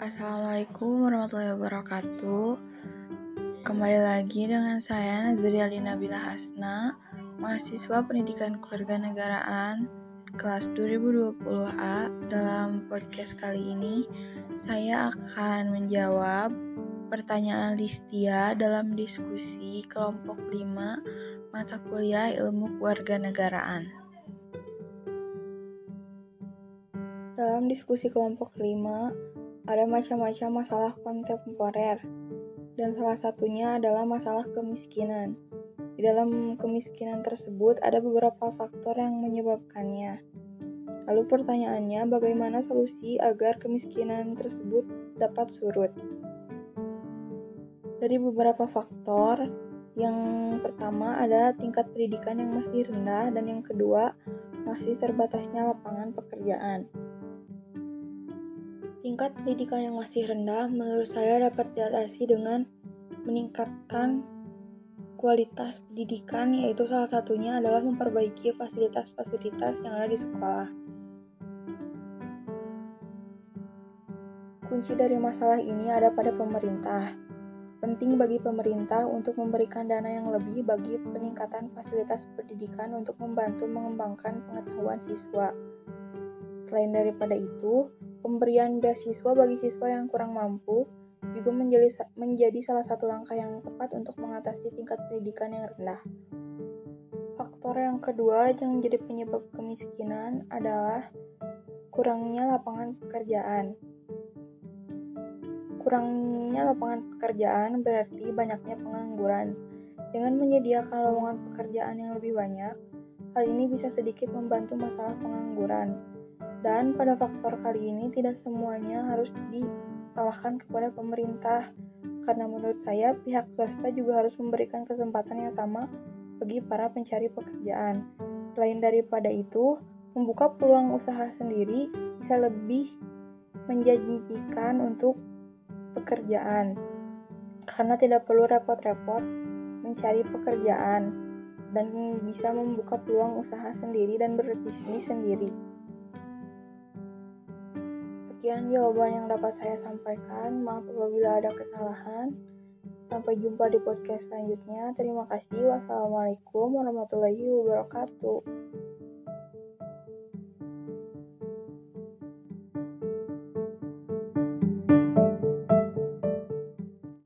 Assalamualaikum warahmatullahi wabarakatuh. Kembali lagi dengan saya Nazri Alina Bila Hasna Mahasiswa Pendidikan Keluarga Negaraan Kelas 2020A Dalam podcast kali ini Saya akan menjawab Pertanyaan Listia dalam diskusi kelompok 5 Mata kuliah ilmu keluarga negaraan. Dalam diskusi kelompok 5 ada macam-macam masalah kontemporer, dan salah satunya adalah masalah kemiskinan. Di dalam kemiskinan tersebut ada beberapa faktor yang menyebabkannya. Lalu pertanyaannya, bagaimana solusi agar kemiskinan tersebut dapat surut? Dari beberapa faktor, yang pertama ada tingkat pendidikan yang masih rendah dan yang kedua masih terbatasnya lapangan pekerjaan. Tingkat pendidikan yang masih rendah menurut saya dapat diatasi dengan meningkatkan kualitas pendidikan yaitu salah satunya adalah memperbaiki fasilitas-fasilitas yang ada di sekolah. Kunci dari masalah ini ada pada pemerintah. Penting bagi pemerintah untuk memberikan dana yang lebih bagi peningkatan fasilitas pendidikan untuk membantu mengembangkan pengetahuan siswa. Selain daripada itu, Pemberian beasiswa bagi siswa yang kurang mampu juga menjadi, menjadi salah satu langkah yang tepat untuk mengatasi tingkat pendidikan yang rendah. Faktor yang kedua yang menjadi penyebab kemiskinan adalah kurangnya lapangan pekerjaan. Kurangnya lapangan pekerjaan berarti banyaknya pengangguran. Dengan menyediakan lowongan pekerjaan yang lebih banyak, hal ini bisa sedikit membantu masalah pengangguran. Dan pada faktor kali ini tidak semuanya harus disalahkan kepada pemerintah, karena menurut saya pihak swasta juga harus memberikan kesempatan yang sama bagi para pencari pekerjaan. Selain daripada itu, membuka peluang usaha sendiri bisa lebih menjanjikan untuk pekerjaan, karena tidak perlu repot-repot mencari pekerjaan dan bisa membuka peluang usaha sendiri dan berbisnis sendiri. Sekian jawaban yang dapat saya sampaikan. Maaf apabila ada kesalahan. Sampai jumpa di podcast selanjutnya. Terima kasih. Wassalamualaikum warahmatullahi wabarakatuh.